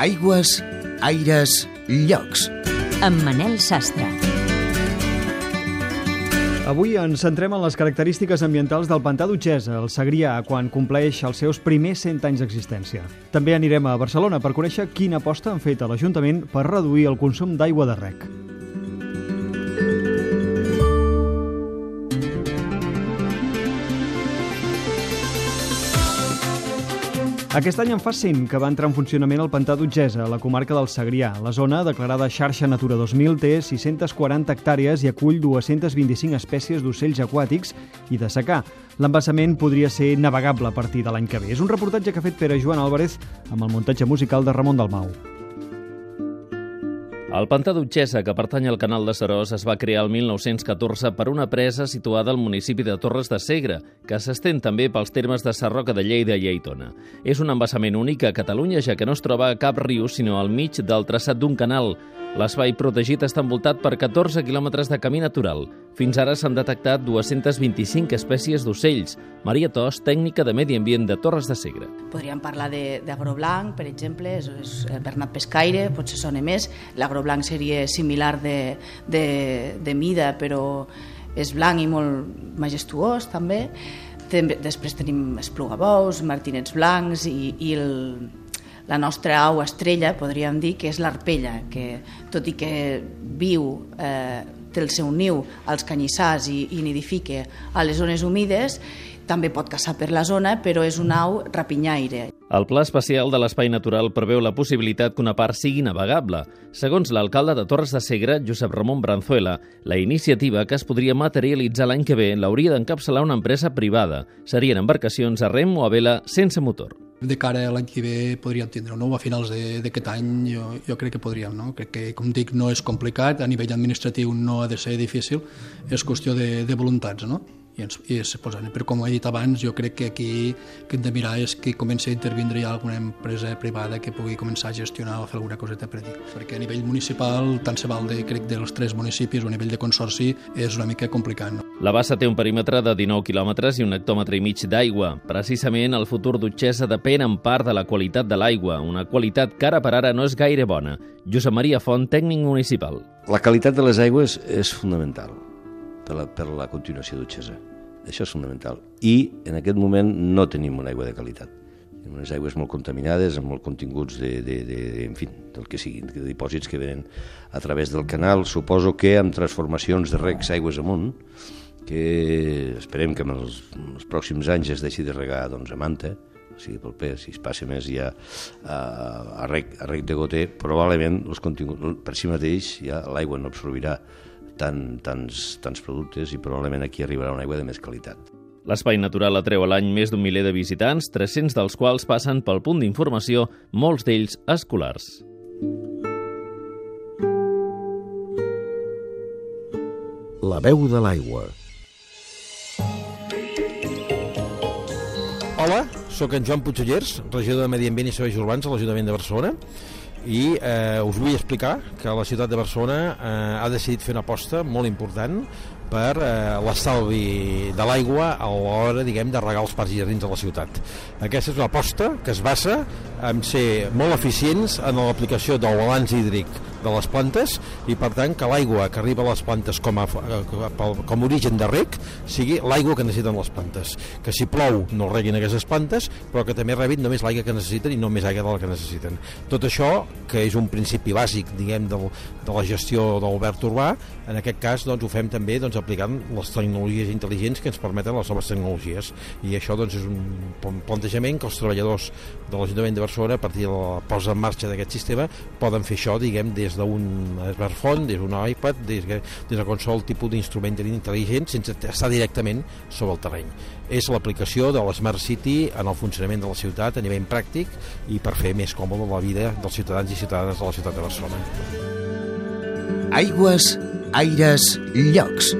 Aigües, aires, llocs. Amb Manel Sastre. Avui ens centrem en les característiques ambientals del pantà d'Utgesa, el Segrià, quan compleix els seus primers 100 anys d'existència. També anirem a Barcelona per conèixer quina aposta han fet a l'Ajuntament per reduir el consum d'aigua de rec. Aquest any en fa 100 que va entrar en funcionament el pantà d'Utgesa, a la comarca del Segrià. La zona, declarada xarxa Natura 2000, té 640 hectàrees i acull 225 espècies d'ocells aquàtics i de secà. L'embassament podria ser navegable a partir de l'any que ve. És un reportatge que ha fet Pere Joan Álvarez amb el muntatge musical de Ramon Dalmau. El pantà d'Utxessa, que pertany al canal de Serós, es va crear el 1914 per una presa situada al municipi de Torres de Segre, que s'estén també pels termes de Sarroca de Lleida i Aitona. És un embassament únic a Catalunya, ja que no es troba a cap riu, sinó al mig del traçat d'un canal. L'espai protegit està envoltat per 14 quilòmetres de camí natural. Fins ara s'han detectat 225 espècies d'ocells. Maria Tos, tècnica de Medi Ambient de Torres de Segre. Podríem parlar d'agro-blanc, per exemple, és, és Bernat Pescaire, potser sona més. L'agro-blanc seria similar de, de, de mida, però és blanc i molt majestuós, també. Després tenim esplugabous, martinets blancs i, i el, la nostra au estrella, podríem dir, que és l'arpella, que tot i que viu, eh, té el seu niu als canyissars i, i nidifica a les zones humides, també pot caçar per la zona, però és un au rapinyaire. El Pla Especial de l'Espai Natural preveu la possibilitat que una part sigui navegable. Segons l'alcalde de Torres de Segre, Josep Ramon Branzuela, la iniciativa que es podria materialitzar l'any que ve l'hauria d'encapçalar una empresa privada. Serien embarcacions a rem o a vela sense motor. De cara a l'any que ve podríem tindre no? A finals d'aquest any jo, jo crec que podríem. No? Crec que, com dic, no és complicat, a nivell administratiu no ha de ser difícil, és qüestió de, de voluntats. No? I, ens, i es posen. Però com he dit abans, jo crec que aquí que hem de mirar és que comenci a intervindre ja alguna empresa privada que pugui començar a gestionar o fer alguna coseta per dir. Perquè a nivell municipal, tant se val de, crec, dels tres municipis o a nivell de consorci, és una mica complicat. No? La bassa té un perímetre de 19 quilòmetres i un hectòmetre i mig d'aigua. Precisament, el futur d'Utxessa depèn en part de la qualitat de l'aigua, una qualitat que ara per ara no és gaire bona. Josep Maria Font, tècnic municipal. La qualitat de les aigües és fundamental per la, per la continuació d'Utxesa. Això és fundamental. I en aquest moment no tenim una aigua de qualitat. Tenim unes aigües molt contaminades, amb molts continguts de, de, de, de en fi, del que siguin, de dipòsits que venen a través del canal. Suposo que amb transformacions de recs aigües amunt, que esperem que en els, en els pròxims anys es deixi de regar doncs, a manta, o sigui, pel pes, si es passa més ja a, a, rec, a rec de goter, probablement els continguts, per si mateix ja l'aigua no absorbirà tant, tants, tants productes i probablement aquí arribarà una aigua de més qualitat. L'espai natural atreu a l'any més d'un miler de visitants, 300 dels quals passen pel punt d'informació, molts d'ells escolars. La veu de l'aigua. Hola, sóc en Joan Puigcellers, regidor de Medi Ambient i Serveis Urbans a l'Ajuntament de Barcelona i eh, us vull explicar que la ciutat de Barcelona eh, ha decidit fer una aposta molt important per eh, l'estalvi de l'aigua a l'hora, diguem, de regar els parcs i jardins de la ciutat. Aquesta és una aposta que es basa en ser molt eficients en l'aplicació del balanç hídric de les plantes i per tant que l'aigua que arriba a les plantes com a, com a origen de rec sigui l'aigua que necessiten les plantes que si plou no reguin aquestes plantes però que també rebin només l'aigua que necessiten i no més aigua de la que necessiten tot això que és un principi bàsic diguem del, de la gestió de l'obert urbà en aquest cas doncs, ho fem també doncs, aplicant les tecnologies intel·ligents que ens permeten les noves tecnologies i això doncs, és un plantejament que els treballadors de l'Ajuntament de Barcelona a partir de la posa en marxa d'aquest sistema poden fer això diguem des d'un smartphone, des d'un iPad des, des de qualsevol tipus d'instrument intel·ligent sense estar directament sobre el terreny és l'aplicació de l'Smart City en el funcionament de la ciutat a nivell pràctic i per fer més còmode la vida dels ciutadans i ciutadanes de la ciutat de Barcelona. Aigües, aires, llocs.